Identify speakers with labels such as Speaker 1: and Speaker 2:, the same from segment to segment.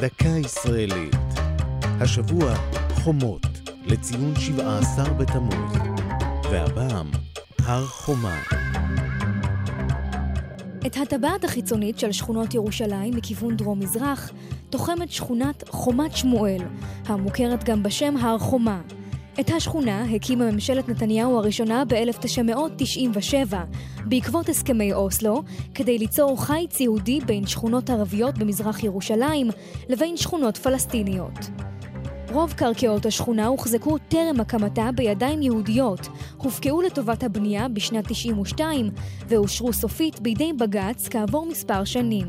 Speaker 1: דקה ישראלית. השבוע חומות לציון 17 בתמוז, והפעם הר חומה.
Speaker 2: את הטבעת החיצונית של שכונות ירושלים מכיוון דרום-מזרח תוחמת שכונת חומת שמואל, המוכרת גם בשם הר חומה. את השכונה הקימה ממשלת נתניהו הראשונה ב-1997 בעקבות הסכמי אוסלו כדי ליצור חיץ יהודי בין שכונות ערביות במזרח ירושלים לבין שכונות פלסטיניות. רוב קרקעות השכונה הוחזקו טרם הקמתה בידיים יהודיות, הופקעו לטובת הבנייה בשנת 92 ואושרו סופית בידי בג"ץ כעבור מספר שנים.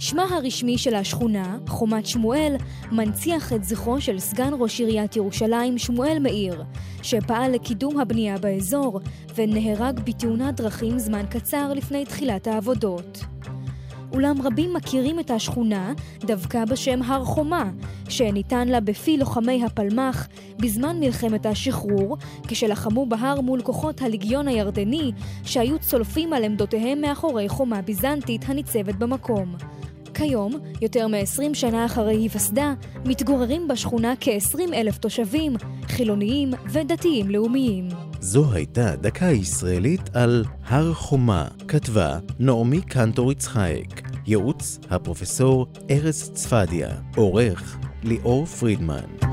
Speaker 2: שמה הרשמי של השכונה, חומת שמואל, מנציח את זכרו של סגן ראש עיריית ירושלים שמואל מאיר, שפעל לקידום הבנייה באזור ונהרג בתאונת דרכים זמן קצר לפני תחילת העבודות. אולם רבים מכירים את השכונה דווקא בשם הר חומה, שניתן לה בפי לוחמי הפלמ"ח בזמן מלחמת השחרור, כשלחמו בהר מול כוחות הליגיון הירדני, שהיו צולפים על עמדותיהם מאחורי חומה ביזנטית הניצבת במקום. כיום, יותר מ-20 שנה אחרי היווסדה, מתגוררים בשכונה כ-20 אלף תושבים, חילוניים ודתיים לאומיים.
Speaker 1: זו הייתה דקה ישראלית על הר חומה, כתבה נעמי קנטור יצחייק, ייעוץ הפרופסור ארז צפדיה, עורך ליאור פרידמן.